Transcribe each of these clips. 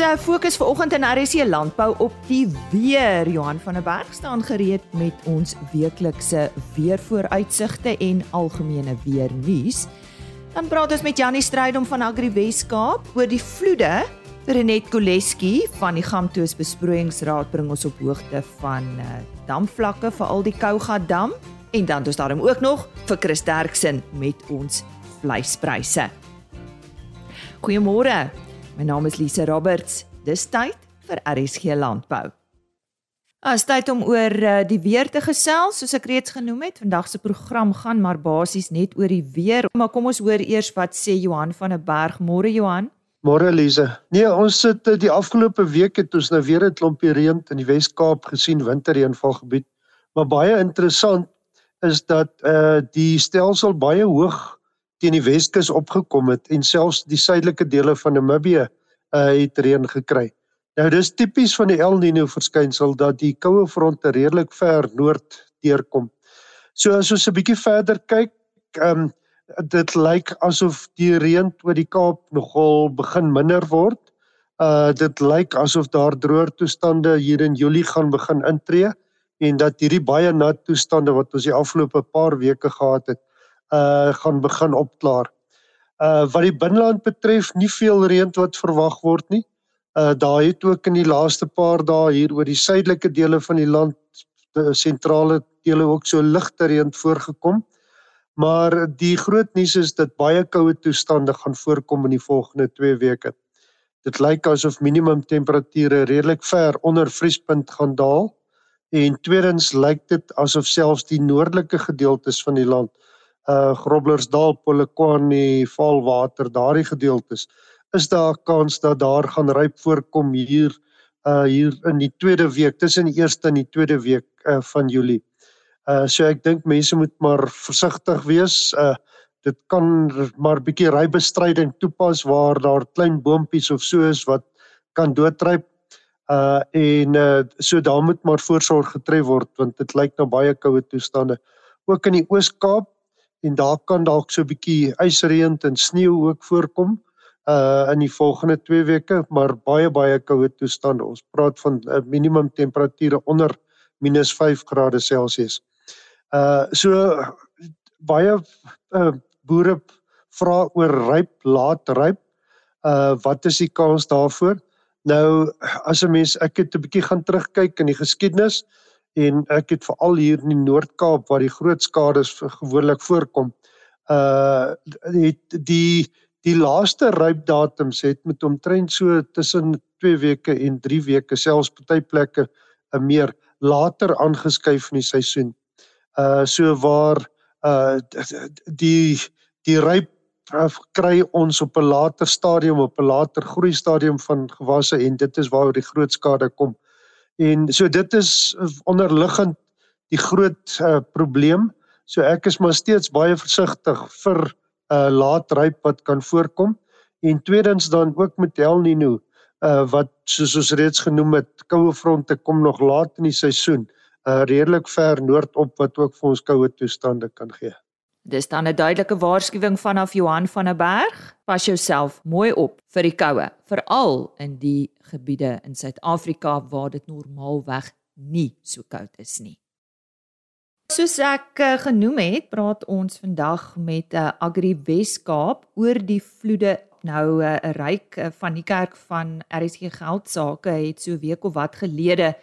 uh, fokus vanoggend in RC Landbou op die weer. Johan van der Berg staan gereed met ons weeklikse weervooruitsigte en algemene weernuus. Dan praat ons met Janie Strydom van Agri Weskaap oor die vloede. Renet Koleski van die Gamtoos Besproeiingsraad bring ons op hoogte van uh, damvlakke vir al die Kouga dam en dan is daar ook nog vir Chris Derksen met ons vleispryse. Goeiemôre. My naam is Lise Roberts. Dis tyd vir RSG Landbou. As tyd om oor uh, die weer te gesels, soos ek reeds genoem het, vandag se program gaan maar basies net oor die weer. Maar kom ons hoor eers wat sê Johan van der Berg. Môre Johan. Môre Lise. Nee, ons sit eh, die afgelope week het ons nou weer 'n klompie reën in die Wes-Kaap gesien, winterreënvalgebied. Maar baie interessant is dat uh die stelsel baie hoog teen die Weskus opgekom het en selfs die suidelike dele van Namibië uh het reën gekry. Nou dis tipies van die El Niño verskynsel dat die koue fronte redelik ver noord deurkom. So as ons 'n bietjie verder kyk, ehm um, dit lyk asof die reën oor die Kaap nogal begin minder word. Uh dit lyk asof daar droër toestande hier in Julie gaan begin intree en dat hierdie baie nat toestande wat ons die afgelope paar weke gehad het, uh gaan begin opklaar. Uh wat die binneland betref, nie veel reën wat verwag word nie. Uh daar het ook in die laaste paar dae hier oor die suidelike dele van die land, die sentrale dele ook so ligte reën voorgekom. Maar die groot nuus is dat baie koue toestande gaan voorkom in die volgende 2 weke. Dit lyk asof minimum temperature redelik ver onder vriespunt gaan daal en tweedens lyk dit asof selfs die noordelike gedeeltes van die land uh Groblersdal, Polokwane, Valwater, daardie gedeeltes, is daar kans dat daar gaan ryp voorkom hier uh hier in die tweede week, tussen die eerste en die tweede week uh van Julie. Uh so ek dink mense moet maar versigtig wees. Uh dit kan maar bietjie rybestryding toepas waar daar klein boontjies of so is wat kan doodryp. Uh en uh so daar moet maar voorsorg getref word want dit lyk na baie koue toestande. Ook in die Oos-Kaap en daar kan dalk so 'n bietjie ysreën en sneeu ook voorkom uh in die volgende 2 weke, maar baie baie koue toestande. Ons praat van 'n uh, minimum temperature onder -5 grade Celsius. Uh so baie uh boere vra oor ryp, laat ryp. Uh wat is die kans daarvoor? Nou as 'n mens ek het 'n bietjie gaan terugkyk in die geskiedenis, en ek het veral hier in die Noord-Kaap waar die groot skades gewoonlik voorkom. Uh het die die laaste rypdatums het met omtrent so tussen 2 weke en 3 weke selfs party plekke 'n meer later aangeskuif in die seisoen. Uh so waar uh die die ryp kry ons op 'n later stadium op 'n later groei stadium van gewasse en dit is waar die groot skade kom. En so dit is onderliggend die groot uh, probleem. So ek is maar steeds baie versigtig vir 'n uh, laat ryp wat kan voorkom. En tweedens dan ook met El Niño uh wat soos ons reeds genoem het, koue fronte kom nog laat in die seisoen, uh redelik ver noordop wat ook vir ons koue toestande kan gee. Dis dan 'n duidelike waarskuwing vanaf Johan van der Berg. Pas jouself mooi op vir die koue, veral in die gebiede in Suid-Afrika waar dit normaalweg nie so koud is nie. Soos ek uh, genoem het, praat ons vandag met 'n uh, Agri Weskaap oor die vloede. Nou eh, 'n uh, ryk uh, van die kerk van RSG Geldsaake het so week of wat gelede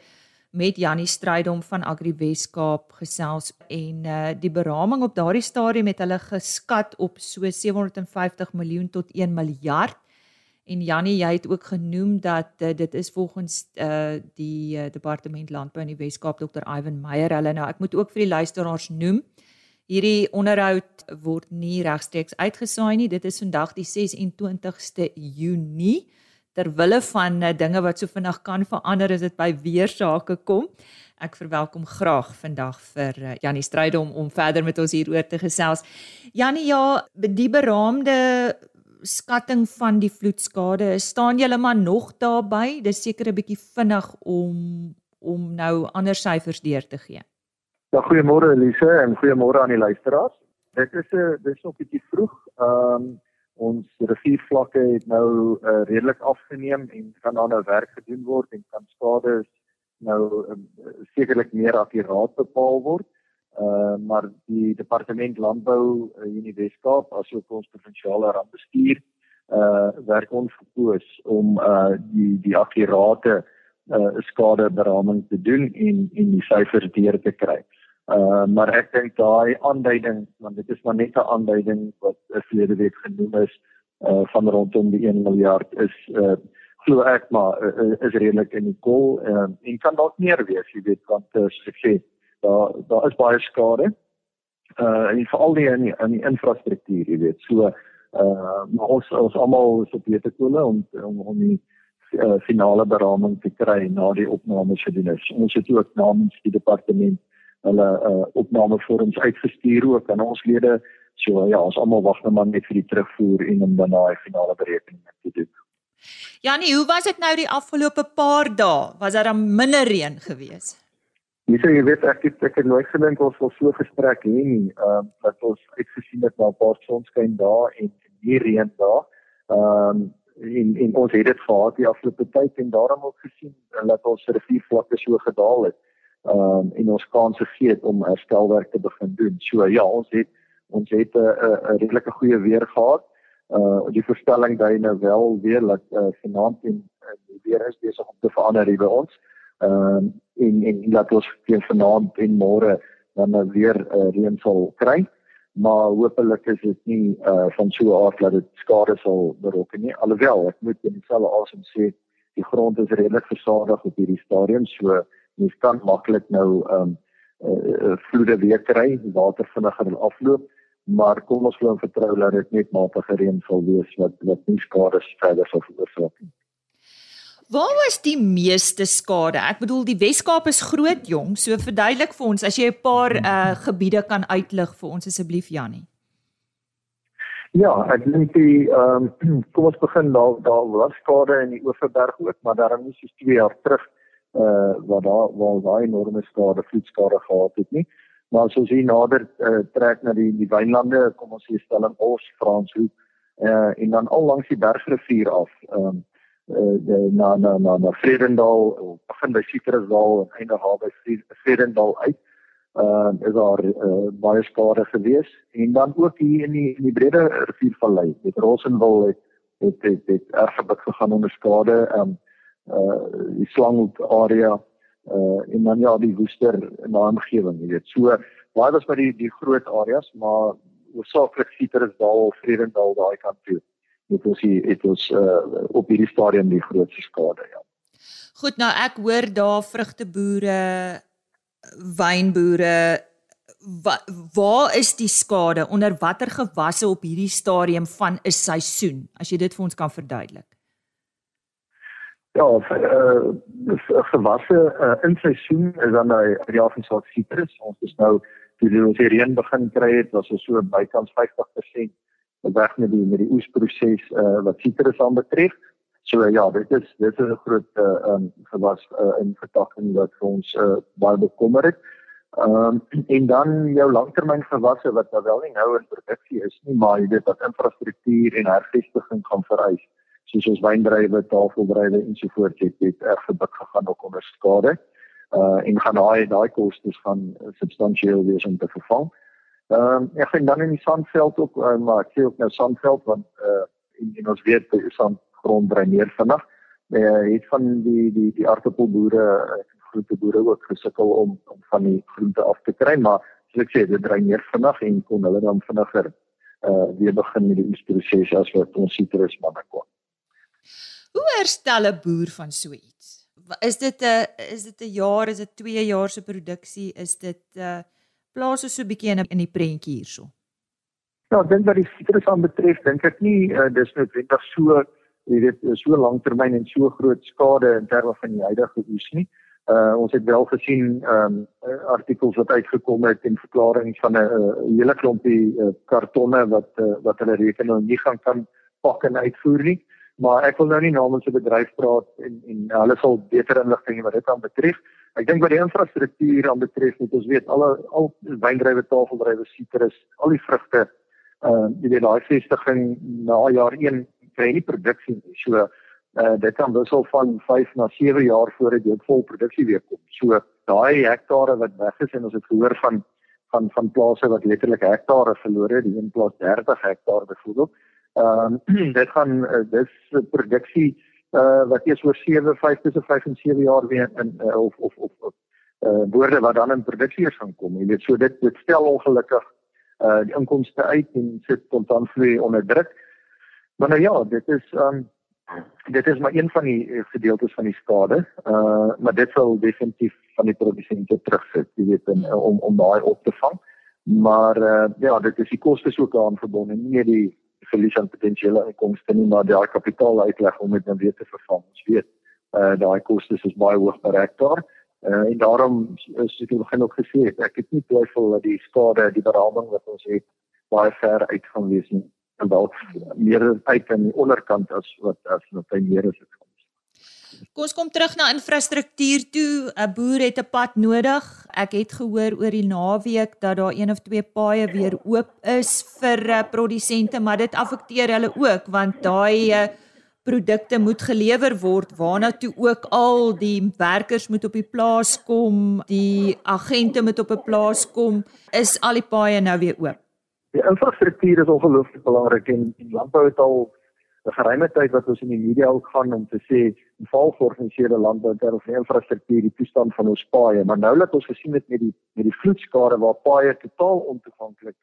met Jannie Strydom van Agri Weskaap gesels en uh die beraming op daardie stadium het hulle geskat op so 750 miljoen tot 1 miljard. En Jannie, jy het ook genoem dat uh, dit is volgens uh die uh, departement landbou in die Weskaap Dr. Ivan Meyer hulle nou ek moet ook vir die luisteraars noem. Hierdie onderhoud word nie regstreeks uitgesaai nie. Dit is vandag die 26ste Junie ter wille van uh, dinge wat so vinnig kan verander as dit by weersake kom. Ek verwelkom graag vandag vir uh, Jannie Strydom om verder met ons hieroor te gesels. Jannie, ja, die beraamde skatting van die vloedskade, staan julle maar nog daarby? Dis seker 'n bietjie vinnig om om nou ander syfers deur te gee. Ja, goeiemôre Elise en goeiemôre aan die luisteraars. Dit is 'n dis nog bietjie vroeg. Ehm um, Ons riviervlakke het nou uh, redelik afgeneem en kan daar nou werk gedoen word en kan skade nou uh, sekerlik meer akkuraat bepaal word. Uh maar die departement landbou uh, in die Weskaap asook ons provinsiale rampbestuur uh werk ons fokus om uh die die akkurate uh skadeberaming te doen en en die syfers deur te kry. Uh maar ek dink daai aanduiding want dit is maar net 'n aanduiding wat verlede week genoem is uh van rondom die 1 miljard is uh glo ek maar uh, is redelik in die kol uh, en kan dalk meer wees jy weet want uh, ek sê daar daar is baie skade uh en veral die in die, in die infrastruktuur jy weet so uh maar ons ons almal is op beter kole om om om die uh, finale beraming te kry na die opname se doen. Ons het ook namens die departement hulle uh, opname vorms uitgestuur ook aan ons lede. So ja, ons almal wag nou maar net vir die terugvoer en om dan daai finale berekening te doen. Janie, hoe was dit nou die afgelope paar dae? Was daar dan minder reën gewees? Jy sê jy weet ek het ek het nooit gedink ons wil so gesprek hê nie. Ehm um, dat ons uitgesien het na 'n paar sonskyn dae en nie reën dae. Ehm um, en en ons het dit gehad die afgelope tyd en daarom ook gesien dat ons riviervlakke so gedaal het. Um, en ons kans gegee het om herstelwerk te begin doen. So ja, ons het ons het 'n 'n redelike goeie weer gehad. Uh die voorstelling dui nou wel weer dat uh, vanaand en die weer is besig om te verander hier by ons. Ehm um, en en laat ons teen vanaand en môre dan nou weer uh, reën sal kry maar hopelik is dit nie uh van so 'n aard dat dit skade sal berokken nie alhoewel ek moet in dieselfde asem sê die grond is redelik versadig op hierdie stadium so mens kan maklik nou um uh, vloede weer kry water vinniger afloop maar kom ons glo en vertrou dat dit net matige reën sal wees wat wat nie skade verder sal veroorsaak nie Waar was die meeste skade? Ek bedoel die Wes-Kaap is groot jong, so verduidelik vir ons as jy 'n paar uh gebiede kan uitlig vir ons asseblief Jannie. Ja, ek dink die ehm um, kom ons begin daar daar was skade in die Oeverberg ook, maar daar is so 2 jaar terug uh waar daar waar daai enorme skade, vloedskade gehad het nie. Maar as ons hier nader uh, trek na die die wynlande, kom ons hier Stellenbosch, Franshoek uh en dan al langs die Bergrivier af. Ehm um, uh, na na na na Vredendal begin by Citrusdal en eindig daar by Vredendal uit. Uh is daar uh, baie skade gewees en dan ook hier in die in die brede riviervallei. Dit Rosenwil het het het, het erg gebuk gegaan onder skade. Um uh die Slanghoek area uh en dan ja die Woester na omgewing, jy weet. So baie was by die die groot areas, maar oorsaaklik Citrusdal, Vredendal daai kant toe het ons hier het ons uh, op hierdie stadium die grootste skade ja. Goed nou ek hoor daar vrugteboere wynboere wa, waar is die skade onder watter gewasse op hierdie stadium van 'n seisoen as jy dit vir ons kan verduidelik Ja, uh, gewasse uh, in seisoen is dan die jaar van soort sitrus. Ons is nou toe ons hier reën begin kry het, was ons so bykans 50% weg met die met die oesproses uh, wat sitrus aan betref. So ja, dit is dit is 'n groot uh, um, gewas uh, in vertakking wat vir ons uh, baie bekommer het. Ehm um, en dan jou langtermyngewasse wat nou wel nie nou in produksie is nie, maar weet dat infrastruktuur en hervestiging gaan vereis. Soos ons wyndrywe, tafeldrywe ensovoorts het dit erg gebuk gegaan ook onder skade. Uh en gaan daai daai kostes gaan substansieel wees om te vervang. Ehm um, ek vind dan in die sandveld ook uh, maar ek sê ook nou sandveld want uh, en, en ons weet die sandgrond dreineer vinnig. Uh, het van die die die aardappelboere en uh, groenteboere ook gesukkel om om van die groente af te kry, maar soos ek sê, dit dreineer vinnig en kon hulle dan vinniger uh, weer begin met die proses as wat ons sitrus manne kon. Hoe herstel 'n boer van so iets? Is dit 'n is dit 'n jaar, is dit 2 jaar se produksie, is dit 'n uh, plaas ons so 'n bietjie in in die prentjie hierso. Ja, ek dink wat die sitrus aan betref, dink ek nie uh, dis noodwendig so jy weet so lanktermyn en so groot skade in terme van die huidige oes nie. Uh ons het wel gesien ehm um, artikels wat uitgekom het en verklaringe van 'n uh, hele klompie uh, kartonne wat uh, wat hulle reken nou nie gaan kan pak en uitvoer nie. Maar ek wil nou nie namens 'n bedryf praat en en hulle sal beter inligting hê wat dit aan betref. Ek dink wat die infrastruktuur aan betref, moet ons weet alle al wyndrywe, tafeldrywe, sitrus, al die vrugte uh jy weet daai vestiging na jaar 1 kry nie produksie nie. So uh dit kan wissel van 5 na 7 jaar voordat jy vol produksie weer kom. So daai hektare wat weg is en ons het gehoor van van van plase wat letterlik hektare verloor het, die een plaas 30 hektaar byvoorbeeld. Ehm um, dit gaan uh, dis produksie uh wat eers oor 7 5 tussen 5 en 7 jaar weer in uh, of of of, uh woorde wat dan in produksie gaan kom. Jy weet so dit dit stel ongelukkig uh die inkomste uit en sit kontantvloei onder druk. Maar nou ja, dit is um dit is maar een van die gedeeltes van die skade. Uh maar dit sal definitief van die produsente terugsit, jy weet in, hmm. om om daai op te vang. Maar uh ja, dit is die kostes ook daaraan verbonde, nie die verlies aan potensiële inkomste nie, maar daai kapitaal uitleg om dit nou weer te vervang. Ons weet uh daai kostes is baie hoog per hektaar. Uh en daarom is dit begin ook gesê, ek het nie twyfel dat die skade, die beraming wat ons het baie ver uit gaan wees nie en dalk meer uit aan die onderkant as wat as wat hy meer is. Kom ons kom terug na infrastruktuur toe. 'n Boer het 'n pad nodig. Ek het gehoor oor die naweek dat daar een of twee paaie weer oop is vir uh, produsente, maar dit affekteer hulle ook want daai uh, produkte moet gelewer word waarna toe ook al die werkers moet op die plaas kom, die agente moet op 'n plaas kom, is al die paaie nou weer oop. Die infrastruktuur is ongelooflik belangrik en, en landbou het al 'n geruime tyd wat ons in die media ook gaan om te sê val georganiseerde landbou ter of infrastruktuur die toestand van ons paaie, maar nou dat ons gesien het met die met die vloedskade waar paaie totaal ontoeganklik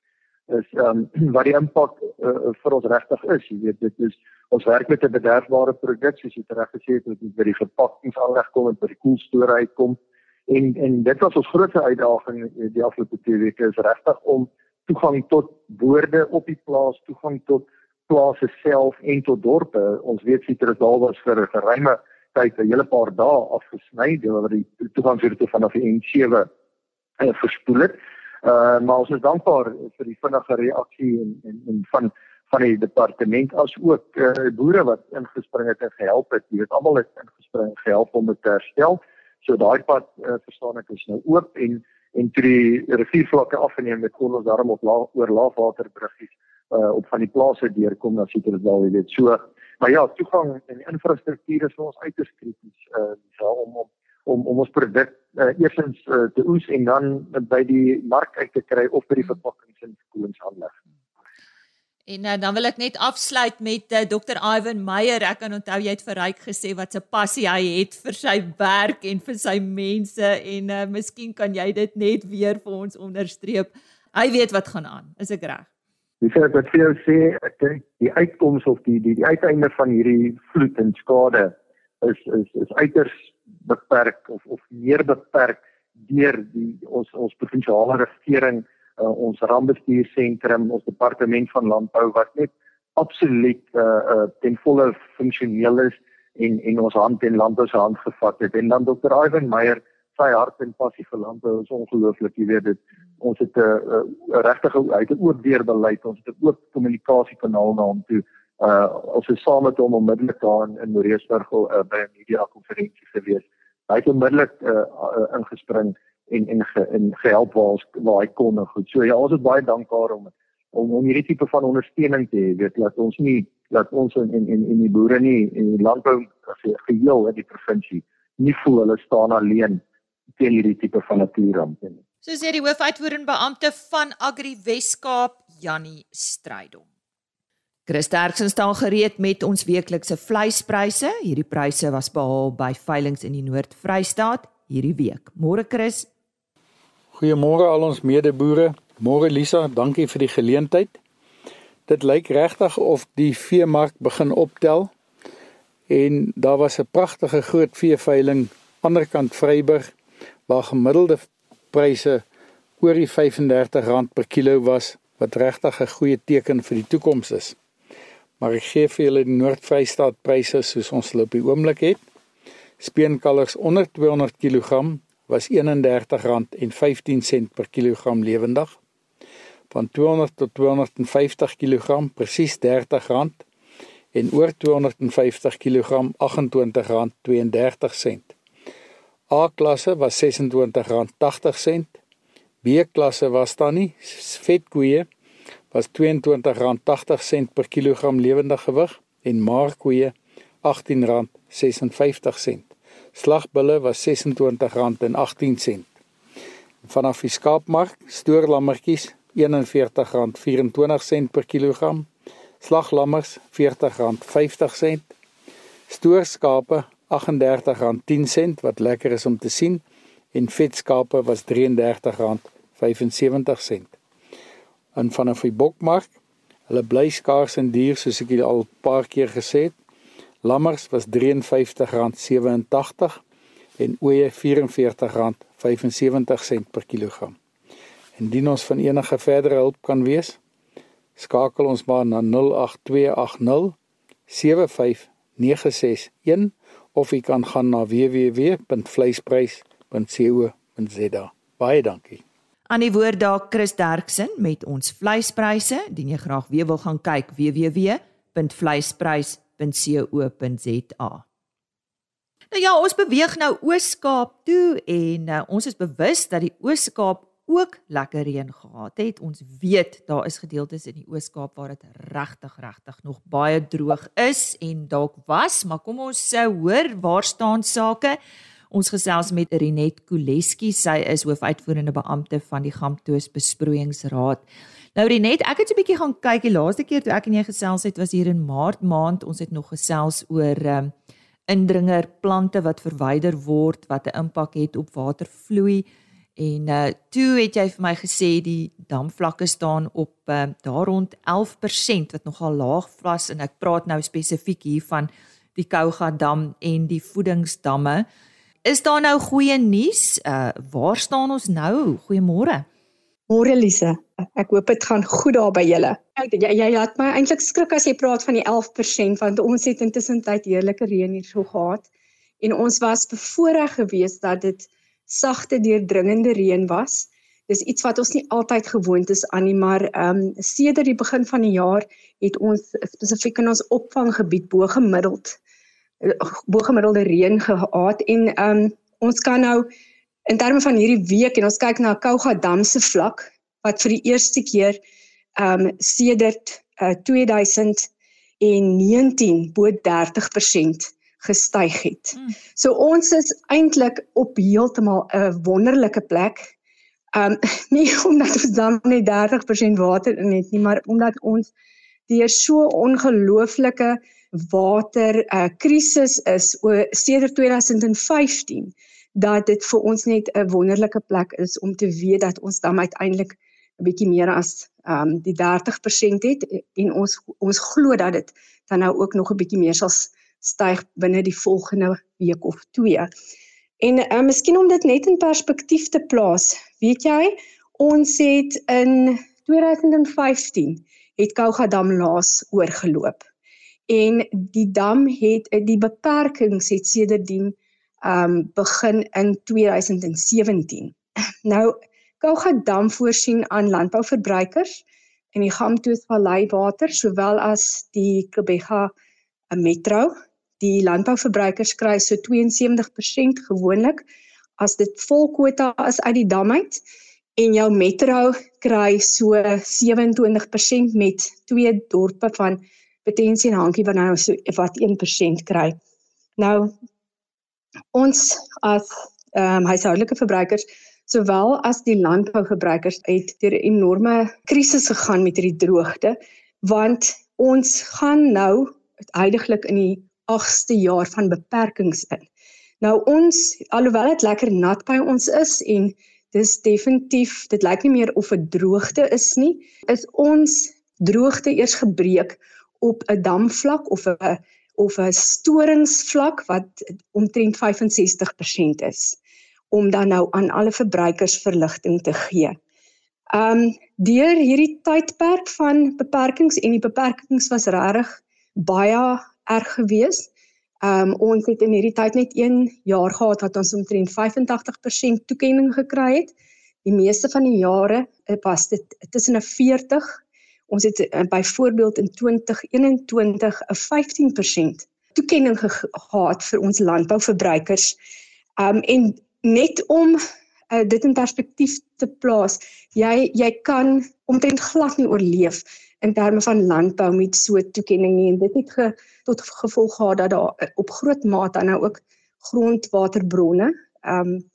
is, ehm um, wat die impak uh, vir ons regtig is, jy weet dit is ons werk met 'n bederfbare produk soos jy reg gesê het, dit by die verpakkingsaanleg kom en by die koelstore uitkom. En en dit was ons grootste uitdaging die afgelope 2 weke is regtig om toegang tot boorde op die plaas, toegang tot plase self en tot dorpe. Ons weet Citrusdal was vir 'n geruime tyd 'n hele paar dae afgesny deur die toegangsroete vanaf die N7 uh, verspoel het. Uh maar ons is dankbaar vir die vinnige reaksie en en en van van die departement as ook uh, boere wat ingespring het en gehelp het. Jy weet almal het ingespring en gehelp om dit te herstel. So daai pad uh, verstaan ek is nou oop en en toe die riviervlakke afgeneem met kon ons daarom op laag oor laagwaterbruggies uh, op van die plase deurkom na Citrusdal jy weet so maar ja toegang en infrastruktuur is vir ons uiters krities uh, so om om om om ons produk uh, eersins uh, te oes en dan by die mark uit te kry of by die verpakkings en koelingsaanleg. En uh, dan wil ek net afsluit met uh, Dr. Ivan Meyer. Ek kan onthou jy het vir Ryk gesê wat 'n passie hy het vir sy werk en vir sy mense en uh, miskien kan jy dit net weer vir ons onderstreep. Hy weet wat gaan aan. Is ek reg? Dis ek wat vir jou sê, ek dink die uitkoms of die die die uiteinde van hierdie vloed en skade is is is uiters beperk of of meer beperk deur die ons ons provinsiale regering uh, ons rampbestuursentrum, ons departement van landbou wat net absoluut uh, uh, ten volle funksioneel is en en ons hand in landbou se hand gevat het. En dan Dr. Ivan Meyer, sy hart en passie vir landbou is ongelooflik. Jy weet dit ons het 'n uh, uh, regtig uit 'n oop deur beleid. Ons het 'n oop kommunikasiekanaal na hom toe. Uh ons het saam met hom onmiddellik daar in, in Moreesburg uh, by 'n media konferensie gewees. Hy het onmiddellik uh, uh, ingespring en en ge, en gehelp waar ons waar hy kon en goed. So ja, ons is baie dankbaar om om om hierdie tipe van ondersteuning te hê. Weet laat ons nie laat ons en en en die boere nie en die landbou geheel in die provinsie nie voel hulle staan alleen teen hierdie tipe van natuurrampe nie. So sê die hoofuitvoerende beampte van Agri Weskaap, Jannie Strydom. Christerksen staan gereed met ons weeklikse vleispryse. Hierdie pryse was behaal by veilinge in die Noord-Vrystaat hierdie week. Môre Chris, Goeiemôre al ons medeboere. Môre Lisa, dankie vir die geleentheid. Dit lyk regtig of die veemark begin optel. En daar was 'n pragtige groot veeveiling aanderkant Vryburg waar gemiddelde pryse oor die R35 per kilo was wat regtig 'n goeie teken vir die toekoms is. Maar ek gee vir julle die Noord-Vrystaat pryse soos ons hulle op die oomblik het. Speenkalvers onder 200 kg was R31.15 per kilogram lewendig. Van 200 tot 250 kg presies R30 en oor 250 kg R28.32. A-klasse was R26.80. B-klasse was dan nie vetkoeie was R22.80 per kilogram lewende gewig en markkoeie R18.56. Slagbulle was R26.18. Vanaf die skaapmark stoorlammetjies R41.24 per kilogram, slaglammers R40.50, stoorskape R38.10 wat lekker is om te sien en vetskape was R33.75. En vanaf die bokmark, hulle bly skaars en duur soos ek al 'n paar keer gesê het. Lammers was R53.87 en ooe R44.75 per kilogram. Indien ons van enige verdere hulp kan wees, skakel ons maar na 08280 75961 of u kan gaan na www.vleisprys.co.za. Baie dankie. Aan die woord daar Chris Derksen met ons vleispryse. Dien jy graag weer wil gaan kyk www.vleisprys.co.za. Nou ja, ons beweeg nou Oos-Kaap toe en uh, ons is bewus dat die Oos-Kaap ook lekker reën gehad het. Ons weet daar is gedeeltes in die Oos-Kaap waar dit regtig regtig nog baie droog is en dalk was, maar kom ons sê hoor, waar staan sake? Ons gesels met Renet Koleski, sy is hoofuitvoerende beampte van die Gamtoos Besproeiingsraad. Nou Renet, ek het so 'n bietjie gaan kyk die laaste keer toe ek en jy gesels het was hier in Maart maand. Ons het nog gesels oor ehm um, indringer plante wat verwyder word wat 'n impak het op watervloei. En uh toe het jy vir my gesê die damvlakke staan op uh, daar rond 11% wat nogal laag was en ek praat nou spesifiek hier van die Kouga dam en die voedingsdamme. Is daar nou goeie nuus? Uh waar staan ons nou? Goeiemôre. Môre Lise. Ek hoop dit gaan goed daar by julle. Jy jy laat my eintlik skrik as jy praat van die 11% want ons het intussen tyd heerlike reën hier so gehad en ons was bevoorreg geweest dat dit sagte deurdringende reën was. Dis iets wat ons nie altyd gewoond is aan nie, maar ehm um, sedert die begin van die jaar het ons spesifiek in ons opvanggebied bo gemiddeld bo gemiddelde reën gehad en ehm um, ons kan nou in terme van hierdie week en ons kyk na Kouga dam se vlak wat vir die eerste keer ehm um, sedert uh, 2019 bo 30% gestyg het. Mm. So ons is eintlik op heeltemal 'n wonderlike plek. Um nie omdat ons dan net 30% water in het nie, maar omdat ons deur so ongelooflike water uh, krisis is oor sedert 2015 dat dit vir ons net 'n wonderlike plek is om te weet dat ons dan uiteindelik 'n bietjie meer as um die 30% het en ons ons glo dat dit dan nou ook nog 'n bietjie meer sal styg binne die volgende week of twee. En uh, miskien om dit net in perspektief te plaas, weet jy, ons het in 2015 het Kouga dam laas oorgeloop. En die dam het eh, die beperkings het sedertdien um begin in 2017. Nou Kouga dam voorsien aan landbouverbruikers in die Gamtoos Vallei water sowel as die Kebega eh, metro die landbouverbruikers kry so 72% gewoonlik as dit vol kwota is uit die dam uit en jou metro kry so 27% met twee dorpe van Potensie en Hankie wat nou so wat 1% kry. Nou ons as ehm um, huishoudelike verbruikers sowel as die landbouverbruikers het deur 'n enorme krisis gegaan met hierdie droogte want ons gaan nou uiteindelik in die 8ste jaar van beperkings in. Nou ons alhoewel dit lekker nat by ons is en dis definitief dit lyk nie meer of 'n droogte is nie, is ons droogte eers gebreek op 'n damvlak of 'n of 'n storingsvlak wat omtrent 65% is om dan nou aan alle verbruikers verligting te gee. Um deur hierdie tydperk van beperkings en die beperkings was regtig baie erg gewees. Um ons het in hierdie tyd net 1 jaar gehad wat ons omtrent 85% toekenning gekry het. Die meeste van die jare eh, was dit tussen 'n 40. Ons het uh, byvoorbeeld in 2021 'n 15% toekenning ge gehad vir ons landbouverbruikers. Um en net om uh, dit in perspektief te plaas, jy jy kan omtrent glad nie oorleef in terme van landbou met so toekenning nie en dit het ge, tot gevolg gehad dat daar uh, op groot mate nou ook grondwaterbronne ehm um,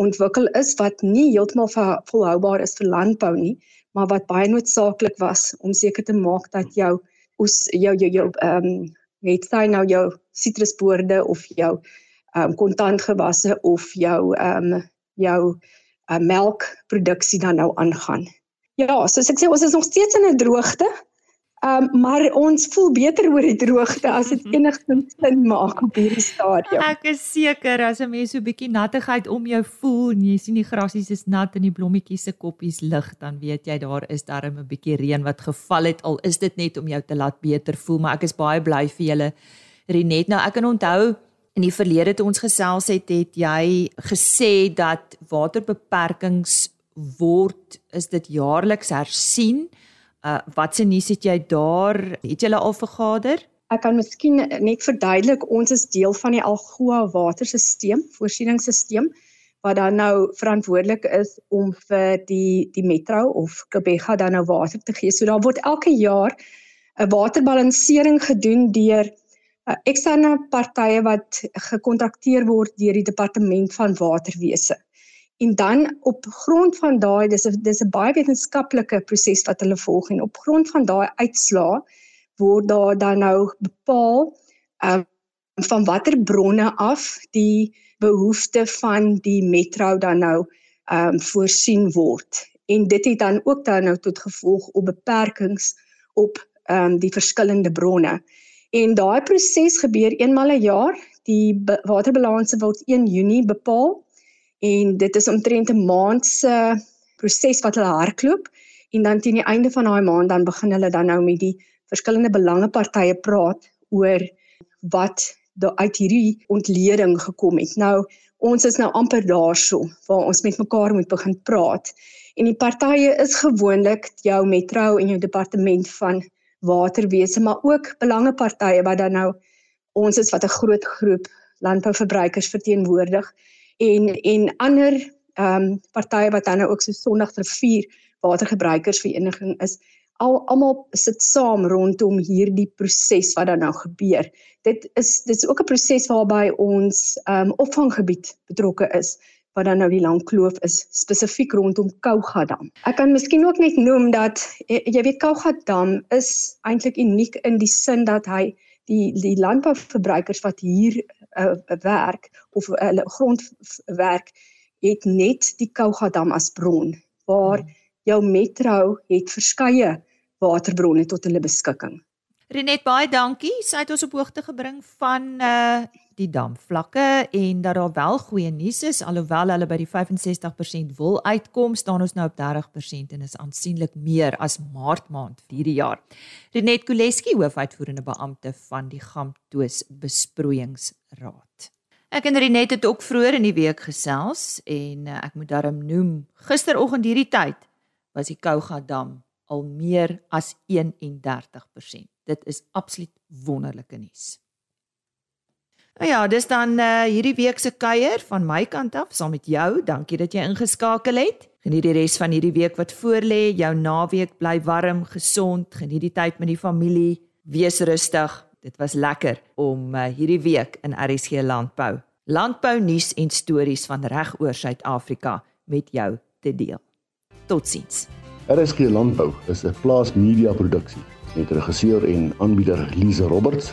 ontwikkel is wat nie heeltemal volhoubaar is vir landbou nie, maar wat baie noodsaaklik was om seker te maak dat jou oes jou jou jou ehm um, het sy nou jou sitrusboorde of jou ehm um, kontantgewasse of jou ehm um, jou uh, melkproduksie dan nou aangaan. Ja, soos ek sê ons is nog steeds in 'n droogte. Um maar ons voel beter oor die droogte as dit mhm. enigstens sin maak op hierdie stadium. Ek is seker as 'n mens so 'n bietjie nattigheid om jou voel en jy sien die grasies is nat en die blommetjies se koppies lig, dan weet jy daar is darm 'n bietjie reën wat geval het al is dit net om jou te laat beter voel, maar ek is baie bly vir julle Renet. Nou ek kan onthou in die verlede toe ons gesels het, het jy gesê dat waterbeperkings word is dit jaarliks hersien. Uh wat se nuus het jy daar? Het julle al vergader? Ek kan miskien net verduidelik ons is deel van die Algoa waterstelsel, voorsieningsstelsel wat dan nou verantwoordelik is om vir die die metro of Kebega dan nou water te gee. So daar word elke jaar 'n waterbalansering gedoen deur uh, eksterne partye wat gekontrakteer word deur die departement van waterwese. En dan op grond van daai dis 'n dis 'n baie wetenskaplike proses wat hulle volg en op grond van daai uitslae word daar dan nou bepaal um, van watter bronne af die behoefte van die metro dan nou ehm um, voorsien word. En dit het dan ook dan nou tot gevolg op beperkings op ehm um, die verskillende bronne. En daai proses gebeur eenmal 'n jaar. Die waterbalanse word 1 Junie bepaal en dit is omtrent 'n maand se proses wat hulle hardloop en dan teen die einde van daai maand dan begin hulle dan nou met die verskillende belangepartye praat oor wat daar uit hierdie ontleding gekom het. Nou ons is nou amper daarso waar ons met mekaar moet begin praat. En die partye is gewoonlik jou metro en jou departement van waterwese, maar ook belangepartye wat dan nou ons is wat 'n groot groep landbouverbruikers verteenwoordig en en ander ehm um, partye wat dan nou ook so Sondagrivier watergebruikersvereniging is al almal sit saam rondom hierdie proses wat dan nou gebeur. Dit is dis ook 'n proses waarby ons ehm um, opvanggebied betrokke is wat dan nou die lang kloof is spesifiek rondom Kougadam. Ek kan miskien ook net noem dat jy weet Kougadam is eintlik uniek in die sin dat hy die die landbouverbruikers wat hier uh, werk of hulle uh, grondwerk het net die Kougadam as bron waar hmm. jou metro het verskeie waterbronne tot hulle beskikking. Renet baie dankie. Sy het ons op hoogte gebring van uh die damvlakke en dat daar wel goeie nuus is alhoewel hulle by die 65% wil uitkom, staan ons nou op 30% en is aansienlik meer as Maart maand hierdie jaar. Renet Kuleski, hoofuitvoerende beampte van die Gamtoos Besproeiingsraad. Ek en Renet het ook vroeër in die week gesels en uh, ek moet daarom noem, gisteroggend hierdie tyd was die Kouga dam al meer as 31%. Dit is absoluut wonderlike nuus. Nou ja, dis dan uh, hierdie week se kuier van my kant af saam met jou. Dankie dat jy ingeskakel het. Geniet die res van hierdie week wat voorlê. Jou naweek bly warm, gesond. Geniet die tyd met die familie. Wees rustig. Dit was lekker om uh, hierdie week in RSG Landbou landbou nuus en stories van reg oor Suid-Afrika met jou te deel. Totsiens. RSG Landbou is 'n plaas media produksie met regisseur en aanbieder Lize Roberts